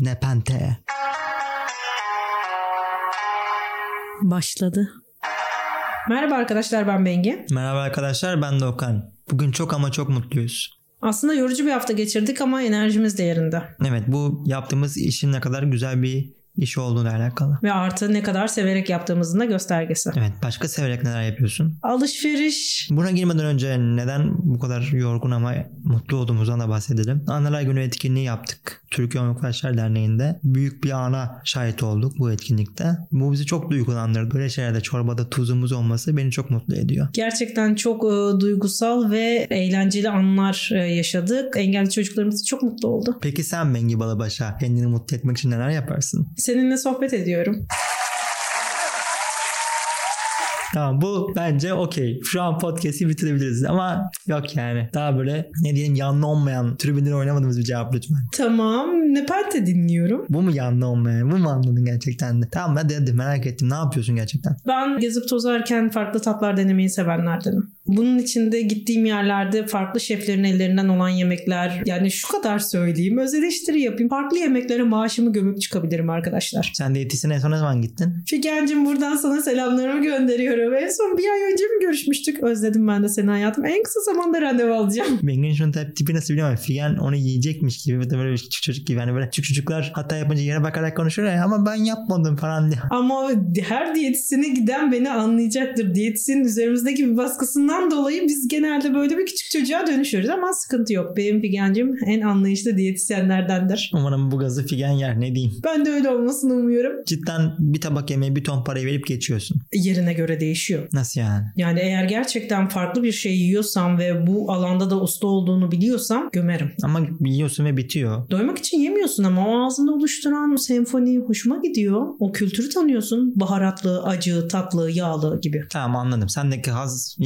Nepente. Başladı. Merhaba arkadaşlar ben Bengi. Merhaba arkadaşlar ben de Okan. Bugün çok ama çok mutluyuz. Aslında yorucu bir hafta geçirdik ama enerjimiz de yerinde. Evet bu yaptığımız işin ne kadar güzel bir iş olduğuyla alakalı. Ve artı ne kadar severek yaptığımızın da göstergesi. Evet başka severek neler yapıyorsun? Alışveriş. Buna girmeden önce neden bu kadar yorgun ama mutlu olduğumuzdan da bahsedelim. Anneler Günü etkinliği yaptık. Türkiye Omiklaşlar Derneği'nde. Büyük bir ana şahit olduk bu etkinlikte. Bu bizi çok duygulandırdı. Böyle şeylerde çorbada tuzumuz olması beni çok mutlu ediyor. Gerçekten çok e, duygusal ve eğlenceli anlar e, yaşadık. Engelli çocuklarımız çok mutlu oldu. Peki sen Bengi Balabaş'a kendini mutlu etmek için neler yaparsın? Seninle sohbet ediyorum. Tamam bu bence okey. Şu an podcast'i bitirebiliriz ama yok yani. Daha böyle ne diyelim yanlı olmayan tribünleri oynamadığımız bir cevap lütfen. Tamam. Nepal'de dinliyorum. Bu mu yanlı olmayan? Bu mu anladın gerçekten de? Tamam hadi hadi merak ettim. Ne yapıyorsun gerçekten? Ben gezip tozarken farklı tatlar denemeyi sevenlerdenim. Bunun içinde gittiğim yerlerde farklı şeflerin ellerinden olan yemekler yani şu kadar söyleyeyim öz eleştiri yapayım. Farklı yemeklere maaşımı gömüp çıkabilirim arkadaşlar. Sen diyetisyene en son ne zaman gittin? Figen'cim buradan sana selamlarımı gönderiyorum. En son bir ay önce mi görüşmüştük? Özledim ben de seni hayatım. En kısa zamanda randevu alacağım. Bengin şunun tip- tipi nasıl biliyor musun? Figen onu yiyecekmiş gibi böyle bir küçük çocuk gibi. Hani böyle küçük çocuklar hata yapınca yere bakarak konuşuyor ya ama ben yapmadım falan diye. Ama her diyetisyene giden beni anlayacaktır. Diyetisyenin üzerimizdeki bir baskısından dolayı biz genelde böyle bir küçük çocuğa dönüşüyoruz ama sıkıntı yok. Benim Figen'cim en anlayışlı diyetisyenlerdendir. Umarım bu gazı Figen yer ne diyeyim. Ben de öyle olmasını umuyorum. Cidden bir tabak yemeğe bir ton parayı verip geçiyorsun. Yerine göre değişiyor. Nasıl yani? Yani eğer gerçekten farklı bir şey yiyorsam ve bu alanda da usta olduğunu biliyorsam gömerim. Ama yiyorsun ve bitiyor. Doymak için yemiyorsun ama o ağzında oluşturan o senfoni hoşuma gidiyor. O kültürü tanıyorsun. Baharatlı, acı, tatlı, yağlı gibi. Tamam anladım. Sendeki haz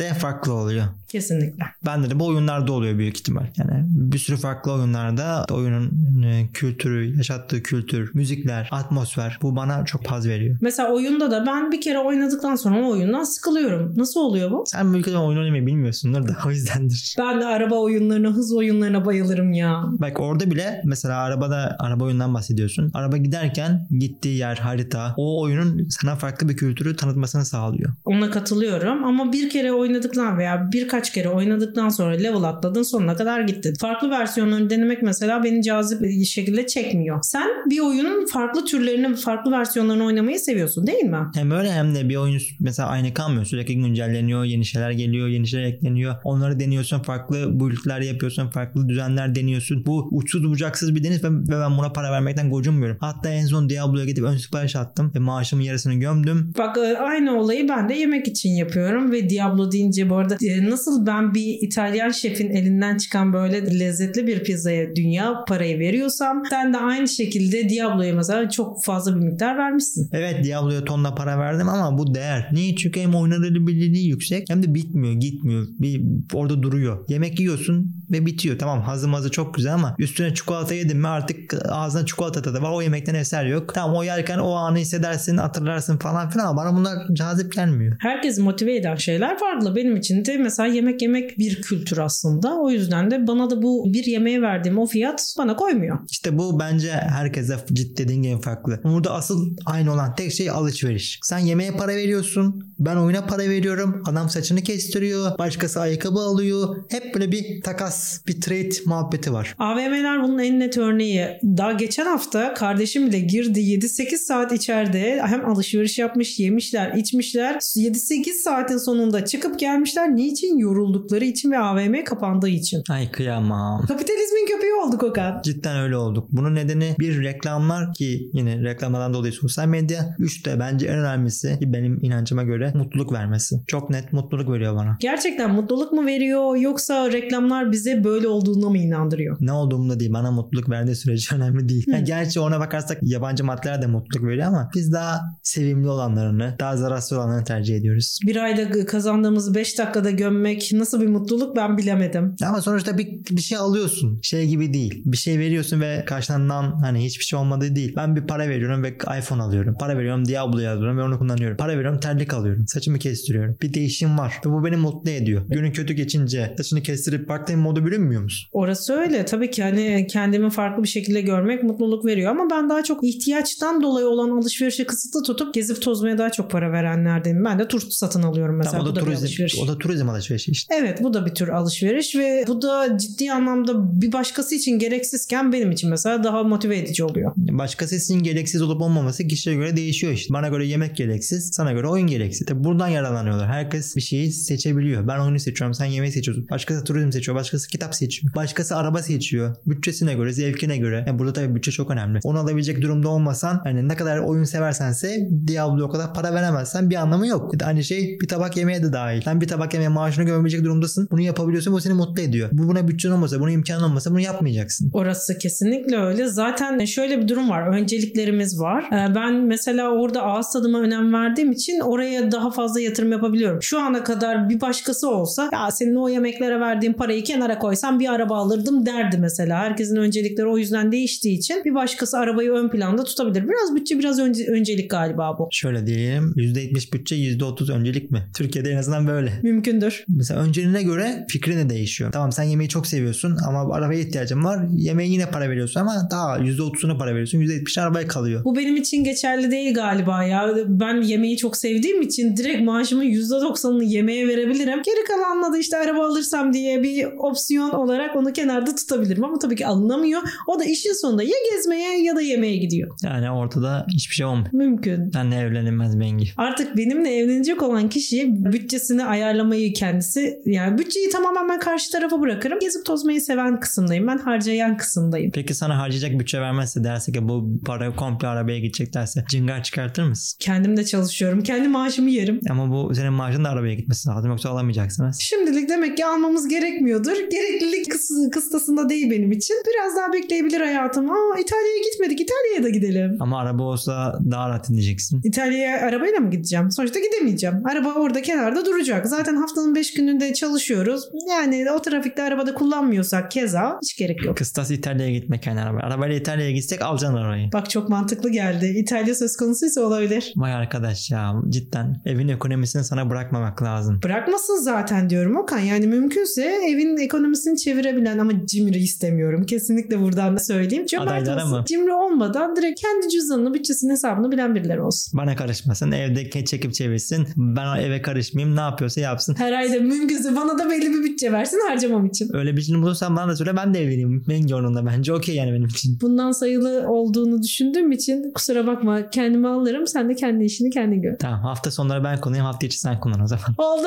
yemekte farklı oluyor. Kesinlikle. Bende de bu oyunlarda oluyor büyük ihtimal. Yani bir sürü farklı oyunlarda oyunun e, kültürü, yaşattığı kültür, müzikler, atmosfer bu bana çok haz veriyor. Mesela oyunda da ben bir kere oynadıktan sonra o oyundan sıkılıyorum. Nasıl oluyor bu? Sen bu ülkede oyun oynamayı bilmiyorsundur da o yüzdendir. Ben de araba oyunlarına, hız oyunlarına bayılırım ya. Bak orada bile mesela arabada araba oyundan bahsediyorsun. Araba giderken gittiği yer, harita o oyunun sana farklı bir kültürü tanıtmasını sağlıyor. Ona katılıyorum ama bir kere oynadıktan veya birkaç kere oynadıktan sonra level atladın sonuna kadar gittin. Farklı versiyonlarını denemek mesela beni cazip bir şekilde çekmiyor. Sen bir oyunun farklı türlerini, farklı versiyonlarını oynamayı seviyorsun değil mi? Hem öyle hem de bir oyun mesela aynı kalmıyor. Sürekli güncelleniyor, yeni şeyler geliyor, yeni şeyler ekleniyor. Onları deniyorsun, farklı build'ler yapıyorsun, farklı düzenler deniyorsun. Bu uçsuz bucaksız bir deniz ve, ben buna para vermekten gocunmuyorum. Hatta en son Diablo'ya gidip ön sipariş attım ve maaşımın yarısını gömdüm. Bak e, aynı olayı ben de yemek için yapıyorum ve Diablo deyince bu arada e, nasıl ben bir İtalyan şefin elinden çıkan böyle lezzetli bir pizzaya dünya parayı veriyorsam sen de aynı şekilde Diablo'ya mesela çok fazla bir miktar vermişsin. Evet Diablo'ya tonla para verdim ama bu değer. Niye? Çünkü hem oynanabilirliği yüksek hem de bitmiyor, gitmiyor. Bir orada duruyor. Yemek yiyorsun ve bitiyor. Tamam hazı çok güzel ama üstüne çikolata yedin mi artık ağzına çikolata tadı var. O yemekten eser yok. Tamam o yerken o anı hissedersin, hatırlarsın falan filan ama bana bunlar cazip gelmiyor. Herkesi motive eden şeyler farklı. Benim için de mesela yemek yemek bir kültür aslında. O yüzden de bana da bu bir yemeğe verdiğim o fiyat bana koymuyor. İşte bu bence herkese ciddi dediğin gibi farklı. Burada asıl aynı olan tek şey alışveriş. Sen yemeğe para veriyorsun. Ben oyuna para veriyorum. Adam saçını kestiriyor. Başkası ayakkabı alıyor. Hep böyle bir takas, bir trade muhabbeti var. AVM'ler bunun en net örneği. Daha geçen hafta kardeşim bile girdi 7-8 saat içeride hem alışveriş yapmış, yemişler, içmişler. 7-8 saatin sonunda çıkıp gelmişler. Niçin? Yoruldukları için ve AVM kapandığı için. Ay kıyamam. Kapitalizmin köpeği olduk Okan. Cidden öyle olduk. Bunun nedeni bir reklamlar ki yine reklamlardan dolayı sosyal medya. Üç de bence en önemlisi ki benim inancıma göre mutluluk vermesi. Çok net mutluluk veriyor bana. Gerçekten mutluluk mu veriyor yoksa reklamlar bize böyle olduğuna mı inandırıyor? Ne olduğumda değil bana mutluluk verdiği sürece önemli değil. Yani gerçi ona bakarsak yabancı maddeler de mutluluk veriyor ama biz daha sevimli olanlarını, daha zararsız olanlarını tercih ediyoruz. Bir ayda kazandığımız 5 dakikada gömmek vermek nasıl bir mutluluk ben bilemedim. Ama sonuçta bir, bir şey alıyorsun. Şey gibi değil. Bir şey veriyorsun ve karşılığından hani hiçbir şey olmadığı değil. Ben bir para veriyorum ve iPhone alıyorum. Para veriyorum Diablo'yu alıyorum ve onu kullanıyorum. Para veriyorum terlik alıyorum. Saçımı kestiriyorum. Bir değişim var. Ve bu beni mutlu ediyor. Günün kötü geçince saçını kestirip part-time moda bürünmüyor musun? Orası öyle. Tabii ki hani kendimi farklı bir şekilde görmek mutluluk veriyor ama ben daha çok ihtiyaçtan dolayı olan alışverişe kısıtlı tutup gezip tozmaya daha çok para verenlerdenim. Ben de tur satın alıyorum mesela. Tamam, o bu da, da turizm, o da turizm alışverişi işte. Evet bu da bir tür alışveriş ve bu da ciddi anlamda bir başkası için gereksizken benim için mesela daha motive edici oluyor. Başkası için gereksiz olup olmaması kişiye göre değişiyor işte. Bana göre yemek gereksiz, sana göre oyun gereksiz. Tabii buradan yararlanıyorlar. Herkes bir şeyi seçebiliyor. Ben oyunu seçiyorum, sen yemeği seçiyorsun. Başkası turizm seçiyor, başkası kitap seçiyor. Başkası araba seçiyor. Bütçesine göre, zevkine göre. Yani burada tabii bütçe çok önemli. Onu alabilecek durumda olmasan hani ne kadar oyun seversense Diablo o kadar para veremezsen bir anlamı yok. Aynı şey bir tabak yemeğe de dahil. Sen bir tabak yemeğe maaşını görebilecek durumdasın. Bunu yapabiliyorsun bu seni mutlu ediyor. Bu buna bütçen olmasa, buna imkan olmasa bunu yapmayacaksın. Orası kesinlikle öyle. Zaten şöyle bir durum var. Önceliklerimiz var. Ee, Ben mesela orada ağız tadıma önem verdiğim için oraya daha fazla yatırım yapabiliyorum. Şu ana kadar bir başkası olsa ya senin o yemeklere verdiğin parayı kenara koysam bir araba alırdım derdi mesela. Herkesin öncelikleri o yüzden değiştiği için bir başkası arabayı ön planda tutabilir. Biraz bütçe biraz önce, öncelik galiba bu. Şöyle diyelim %70 bütçe %30 öncelik mi? Türkiye'de en azından böyle. Mümkündür. Mesela önceliğine göre fikrin de değişiyor. Tamam sen yemeği çok seviyorsun ama arabaya ihtiyacın var. Yemeğe yine para veriyorsun ama daha %30'una para veriyorsun. %70'i arabaya kalıyor. Bu benim için geçerli değil galiba ya. Ben yemeği çok sevdiğim için direkt maaşımın %90'ını yemeğe verebilirim. Geri kalanla da işte araba alırsam diye bir opsiyon olarak onu kenarda tutabilirim. Ama tabii ki alınamıyor. O da işin sonunda ya gezmeye ya da yemeğe gidiyor. Yani ortada hiçbir şey olmuyor. Mümkün. Senle evlenilmez Bengi. Artık benimle evlenecek olan kişi bütçesini ayarlamayı kendisi yani bütçeyi tamamen ben karşı tarafa bırakırım. Gezip tozmayı seven kısımdayım. Ben harcayan kısımdayım. Peki sana harcayacak bütçe vermezse derse ki bu para komple arabaya gidecek derse cıngar çıkartır mısın? Kendim de çalışıyorum. Kendi maaşımı yerim. Ama bu senin maaşın da arabaya gitmesi lazım yoksa alamayacaksınız. Şimdilik demek ki almamız gerekmiyordur. Gereklilik kıs- kıstasında değil benim için. Biraz daha bekleyebilir hayatım. Aa İtalya'ya gitmedik. İtalya'ya da gidelim. Ama araba olsa daha rahat ineceksin. İtalya'ya arabayla mı gideceğim? Sonuçta gidemeyeceğim. Araba orada kenarda duracak. Zaten haftanın 5 gününde çalışıyoruz. Yani o trafikte arabada kullanmıyorsak keza hiç gerek yok. Kıstas İtalya'ya gitmek yani araba. Arabayla İtalya'ya gitsek alacaksın arabayı. Bak çok mantıklı geldi. İtalya söz konusuysa olabilir. Vay arkadaş ya cidden evin ekonomisini sana bırakmamak lazım. Bırakmasın zaten diyorum Okan. Yani mümkünse evin ekonomisini çevirebilen ama cimri istemiyorum. Kesinlikle buradan da söyleyeyim. Cömert Adaylara olsun. mı? Cimri olmadan direkt kendi cüzdanını, bütçesinin hesabını bilen birileri olsun. Bana karışmasın evde çekip çevirsin. Ben eve karışmayayım ne yapıyorsa yapsın. Her ayda mümkünse bana da belli bir bütçe versin harcamam için. Öyle bir şey bulursan bana da söyle ben de evleneyim. Bengi onunla bence okey yani benim için. Bundan sayılı olduğunu düşündüğüm için kusura bakma kendimi alırım. Sen de kendi işini kendin gör. Tamam hafta sonları ben kullanayım hafta içi sen kullan o zaman. Oldu.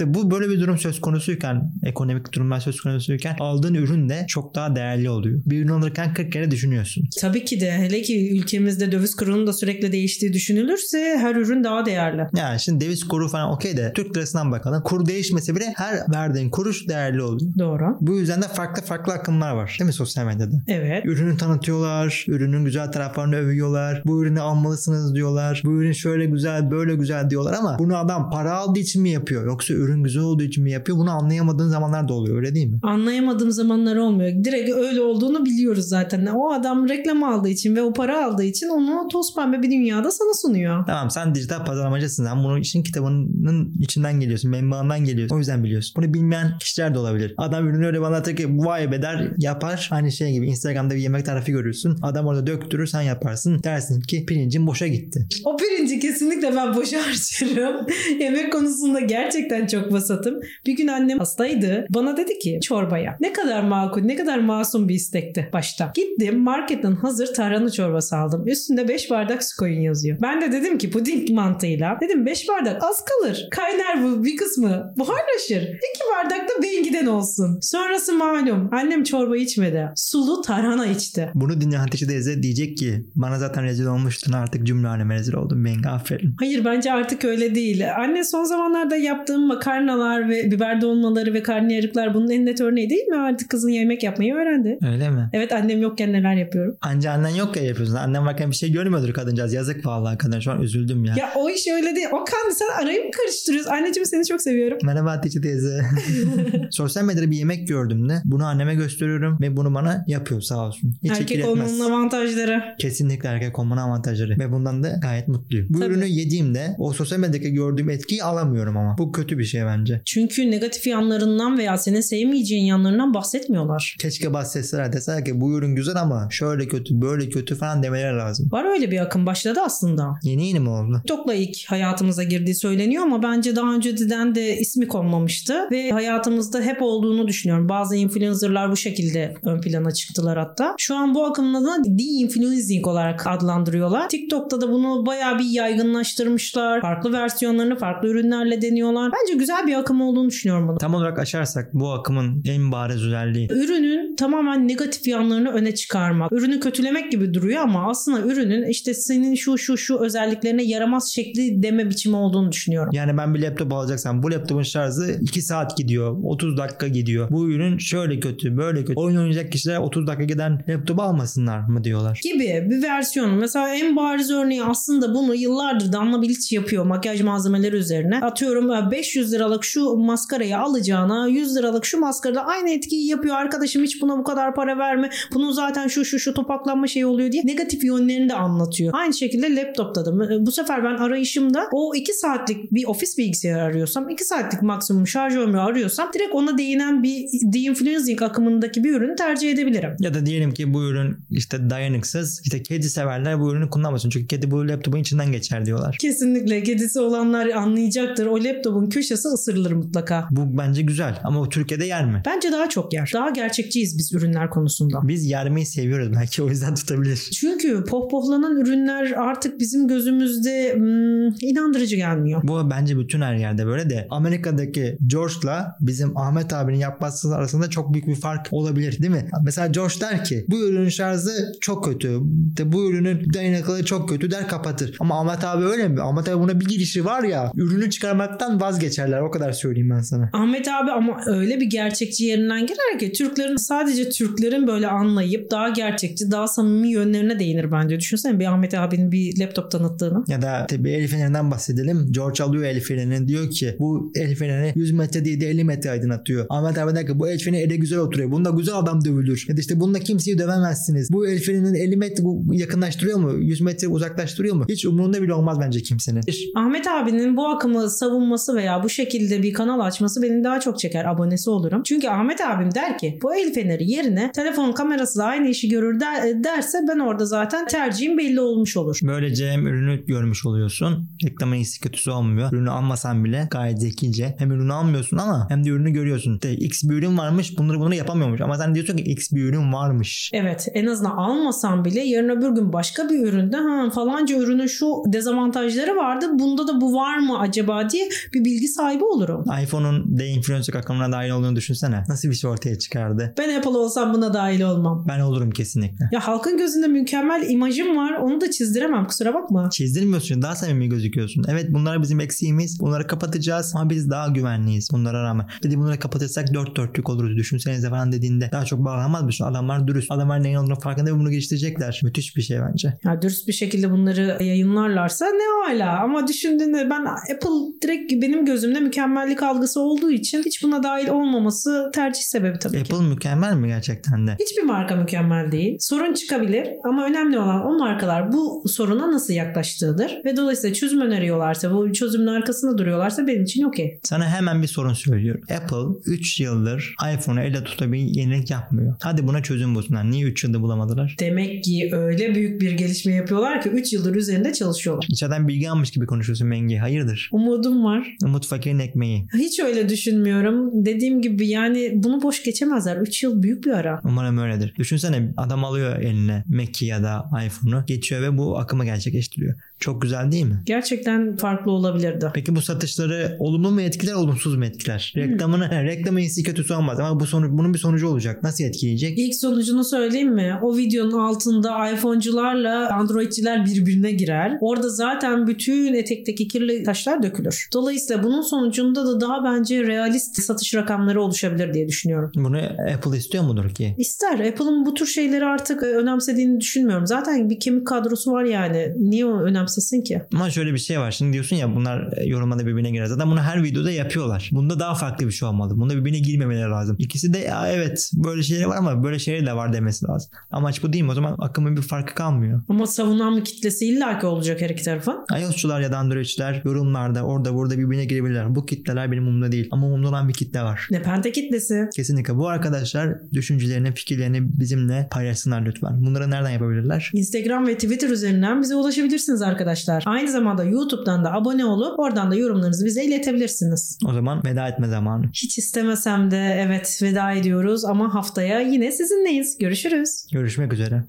Bu böyle bir durum söz konusuyken ekonomik durumlar söz konusuyken aldığın ürün de çok daha değerli oluyor. Bir ürün alırken 40 kere düşünüyorsun. Tabii ki de hele ki ülkemizde döviz kurunun da sürekli değiştiği düşünülürse her ürün daha değerli. Yani şimdi döviz kuru falan okey de Türk lirasından bakalım. Kur değişmese bile her verdiğin kuruş değerli oluyor. Doğru. Bu yüzden de farklı farklı akımlar var değil mi sosyal medyada? Evet. Ürünü tanıtıyorlar, ürünün güzel taraflarını övüyorlar, bu ürünü almalısınız diyorlar, bu ürün şöyle güzel, böyle güzel diyorlar ama bunu adam para aldığı için mi yapıyor yoksa ürün güzel olduğu için mi yapıyor bunu anlayamadığın zamanlar da oluyor öyle değil mi? Anlayamadığım zamanlar olmuyor. Direkt öyle olduğunu biliyoruz zaten. O adam reklam aldığı için ve o para aldığı için onu toz pembe bir dünyada sana sunuyor. Tamam sen dijital pazarlamacısın. Sen bunun işin kitabının içinden geliyorsun. Menbaından geliyorsun. O yüzden biliyorsun. Bunu bilmeyen kişiler de olabilir. Adam ürünü öyle bana anlatır ki vay be der yapar. Aynı şey gibi Instagram'da bir yemek tarifi görürsün. Adam orada döktürür sen yaparsın. Dersin ki pirincin boşa gitti. O pirinci kesinlikle ben boşa harcarım. Yemek konusunda gerçekten çok vasatım. Bir gün annem hastaydı. Bana dedi ki çorbaya. Ne kadar makul, ne kadar masum bir istekti başta. Gittim marketten hazır tarhana çorbası aldım. Üstünde 5 bardak su koyun yazıyor. Ben de dedim ki puding mantığıyla. Dedim 5 bardak az kalır. Kaynar bu bir kısmı. Buharlaşır. 2 bardak da bengiden olsun. Sonrası malum. Annem çorba içmedi. Sulu tarhana içti. Bunu dinleyen teyze diyecek ki bana zaten rezil olmuştun artık cümle halime rezil oldum. Bengi aferin. Hayır bence artık öyle değil. Anne son zamanlarda yaptığım makarnalar ve biber dolmaları ve karnıyarıklar bunun en net örneği değil mi? Artık kızın yemek yapmayı öğrendi. Öyle mi? Evet annem yokken neler yapıyorum. Anca annen yok ya yapıyorsun. Annem varken bir şey görmüyordur kadıncağız. Yazık vallahi kadın. Şu an üzüldüm ya. Ya o iş öyle değil. Okan sen arayı mı karıştırıyorsun? Anneciğim seni çok seviyorum. Seviyorum. Merhaba Hatice teyze. Sosyal medyada bir yemek gördüm de bunu anneme gösteriyorum ve bunu bana yapıyor sağ olsun. Hiç Erkek olmanın avantajları. Kesinlikle erkek olmanın avantajları ve bundan da gayet mutluyum. Bu Tabii. ürünü yediğimde o sosyal medyadaki gördüğüm etkiyi alamıyorum ama. Bu kötü bir şey bence. Çünkü negatif yanlarından veya senin sevmeyeceğin yanlarından bahsetmiyorlar. Keşke bahsetseler deseler ki bu ürün güzel ama şöyle kötü böyle kötü falan demeleri lazım. Var öyle bir akım başladı aslında. Yeni yeni mi oldu? TikTok'la ilk hayatımıza girdiği söyleniyor ama bence daha önceden de ismi konmamıştı ve hayatımızda hep olduğunu düşünüyorum. Bazı influencerlar bu şekilde ön plana çıktılar hatta. Şu an bu akımın adına de-influencing olarak adlandırıyorlar. TikTok'ta da bunu bayağı bir yaygınlaştırmışlar. Farklı versiyonlarını farklı ürünlerle deniyorlar. Bence güzel bir akım olduğunu düşünüyorum bunu. Tam olarak açarsak bu akımın en bariz özelliği Ürünün tamamen negatif yanlarını öne çıkarmak. Ürünü kötülemek gibi duruyor ama aslında ürünün işte senin şu şu şu özelliklerine yaramaz şekli deme biçimi olduğunu düşünüyorum. Yani ben bir laptop alacaksam bu laptopun şarjı 2 saat gidiyor. 30 dakika gidiyor. Bu ürün şöyle kötü böyle kötü. Oyun oynayacak kişiler 30 dakika giden laptopu almasınlar mı diyorlar. gibi bir versiyon. Mesela en bariz örneği aslında bunu yıllardır Damla Bilic yapıyor makyaj malzemeleri üzerine. Atıyorum 500 liralık şu maskarayı alacağına 100 liralık şu maskarada aynı etkiyi yapıyor. Arkadaşım hiç buna bu kadar para verme. Bunun zaten şu şu şu topaklanma şeyi oluyor diye negatif yönlerini de anlatıyor. Aynı şekilde laptopta da. Bu sefer ben arayışımda o 2 saatlik bir ofis bilgisayarı arıyorsam 2 saatlik maksimum şarj ömrü arıyorsam direkt ona değinen bir de-influencing akımındaki bir ürünü tercih edebilirim. Ya da diyelim ki bu ürün işte dayanıksız. İşte kedi severler bu ürünü kullanmasın. Çünkü kedi bu laptopun içinden geçer diyorlar. Kesinlikle kedisi olanlar anlayacaktır. O laptopun köşesi ısırılır mutlaka. Bu bence güzel ama Türkiye'de yer mi? Bence daha çok yer. Daha gerçekçiyiz biz ürünler konusunda. Biz yermeyi seviyoruz belki o yüzden tutabilir. Çünkü pohpohlanan ürünler artık bizim gözümüzde hmm, inandırıcı gelmiyor. Bu bence bütün her yerde böyle de Amerika'daki George'la bizim Ahmet abinin yapması arasında çok büyük bir fark olabilir değil mi? Mesela George der ki bu ürünün şarjı çok kötü. De bu ürünün dayanıklılığı çok kötü der kapatır. Ama Ahmet abi öyle mi? Ahmet abi buna bir girişi var ya ürünü çıkarmaktan vazgeçerler. O kadar söyleyeyim ben sana. Ahmet abi ama öyle bir gerçekçi yerinden girer ki Türklerin sadece Türklerin böyle anlayıp daha gerçekçi, daha samimi yönlerine değinir bence. Düşünsene bir Ahmet abinin bir laptop tanıttığını. Ya da tabii el fenerinden bahsedelim. George alıyor el fenerini diyor ki bu el feneri 100 metre değil de 50 metre aydınlatıyor. Ahmet abi der ki bu el feneri ele güzel oturuyor. Bunda güzel adam dövülür. Ya da işte bunda kimseyi dövemezsiniz. Bu el fenerinin 50 metre bu yakınlaştırıyor mu? 100 metre uzaklaştırıyor mu? Hiç umurunda bile olmaz bence kimsenin. Ahmet abinin bu akımı savunması veya bu şekilde bir kanal açması beni daha çok çeker. Abonesi olurum. Çünkü Ahmet abim der ki bu el feneri yerine telefon kamerası da aynı işi görür der- derse ben orada zaten tercihim belli olmuş olur. Böylece hem ürünü görmüş oluyorsun. Reklamın iyisi kötüsü olmuyor. Ürünü almasan bile gayet zekice. Hem ürünü almıyorsun ama hem de ürünü görüyorsun. De, X bir ürün varmış bunları bunları yapamıyormuş. Ama sen diyorsun ki X bir ürün varmış. Evet en azından almasam bile yarın öbür gün başka bir üründe ha falanca ürünün şu dezavantajları vardı bunda da bu var mı acaba diye bir bilgi sahibi olurum. iPhone'un de-influencer akımına dahil olduğunu düşünsene. Nasıl bir şey ortaya çıkardı? Ben Apple olsam buna dahil olmam. Ben olurum kesinlikle. Ya halkın gözünde mükemmel imajım var onu da çizdiremem kusura bakma. Çizdirmiyorsun daha samimi gözüküyorsun. Evet bunlar bizim eksiğimiz. Bunları kapatacağız ama biz daha güvenliyiz bunlara rağmen. Dedi bunları kapatırsak dört dörtlük oluruz. Düşünsenize falan dediğinde daha çok bağlanmaz mısın? Adamlar dürüst. Adamlar neyin olduğunu farkında ve bunu geliştirecekler. Müthiş bir şey bence. Ya dürüst bir şekilde bunları yayınlarlarsa ne hala ama düşündüğünde ben Apple direkt benim gözümde mükemmellik algısı olduğu için hiç buna dahil olmaması tercih sebebi tabii ki. Apple mükemmel mi gerçekten de? Hiçbir marka mükemmel değil. Sorun çıkabilir ama önemli olan o markalar bu soruna nasıl yaklaştığıdır ve dolayısıyla çözüm öneriyorlarsa, bu çözümün arkasında duruyorlarsa benim için okey. Sana hemen bir sorun söylüyorum. Apple 3 yıldır iPhone'u elle tutabil yenilik yapmıyor. Hadi buna çözüm bulsunlar. Niye 3 yılda bulamadılar? Demek ki öyle büyük bir gelişme yapıyorlar ki 3 yıldır üzerinde çalışıyorlar. İçeriden bilgi almış gibi konuşuyorsun Mengi. Hayırdır? Umudum var. Umut fakirin ekmeği. Hiç öyle düşünmüyorum. Dediğim gibi yani bunu boş geçemezler. 3 yıl büyük bir ara. Umarım öyledir. Düşünsene adam alıyor eline Mac'i ya da iPhone'u geçiyor ve bu akımı gerçekleştiriyor. Çok güzel değil mi? Gerçekten farklı olabilirdi. Peki bu satışları olumlu mu etkiler, olumsuz mu etkiler? Reklamını, he, reklamın iyisi kötüsü olmaz ama bu sonuç, bunun bir sonucu olacak. Nasıl etkileyecek? İlk sonucunu söyleyeyim mi? O videonun altında iPhone'cularla Android'ciler birbirine girer. Orada zaten bütün etekteki kirli taşlar dökülür. Dolayısıyla bunun sonucunda da daha bence realist satış rakamları oluşabilir diye düşünüyorum. Bunu Apple istiyor mudur ki? İster. Apple'ın bu tür şeyleri artık e, önemsediğini düşünmüyorum. Zaten bir kemik kadrosu var yani. Niye o önemsesin ki? Ama şöyle bir şey var. Şimdi diyorsun ya bunlar yorumlarda birbirine girer. Zaten bunu her videoda yapıyorlar. Bunda daha farklı bir şey olmalı. Bunda birbirine girmemeleri lazım. İkisi de ya evet böyle şeyler var ama böyle şeyler de var demesi lazım. Amaç bu değil mi? O zaman akımın bir farkı kalmıyor. Ama savunan bir kitlesi illaki olacak her iki tarafın. iOS'çular ya da Android'çiler yorumlarda orada burada birbirine girebilirler. Bu kitleler benim umurumda değil. Ama umurumda olan bir kitle var. Nepente kitlesi. Kesinlikle bu arkadaşlar düşüncelerini, fikirlerini bizimle paylaşsınlar lütfen. Bunları nereden yapabilirler? Instagram ve Twitter üzerinden bize ulaşabilirsiniz arkadaşlar. Aynı zamanda YouTube'dan da abone olup oradan da yorumlarınızı bize iletebilirsiniz. O zaman veda etme zamanı. Hiç istemesem de evet veda ediyoruz ama haftaya yine sizinleyiz. Görüşürüz. Görüşmek üzere.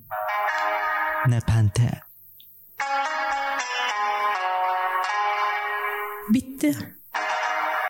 Nepente. Bitti.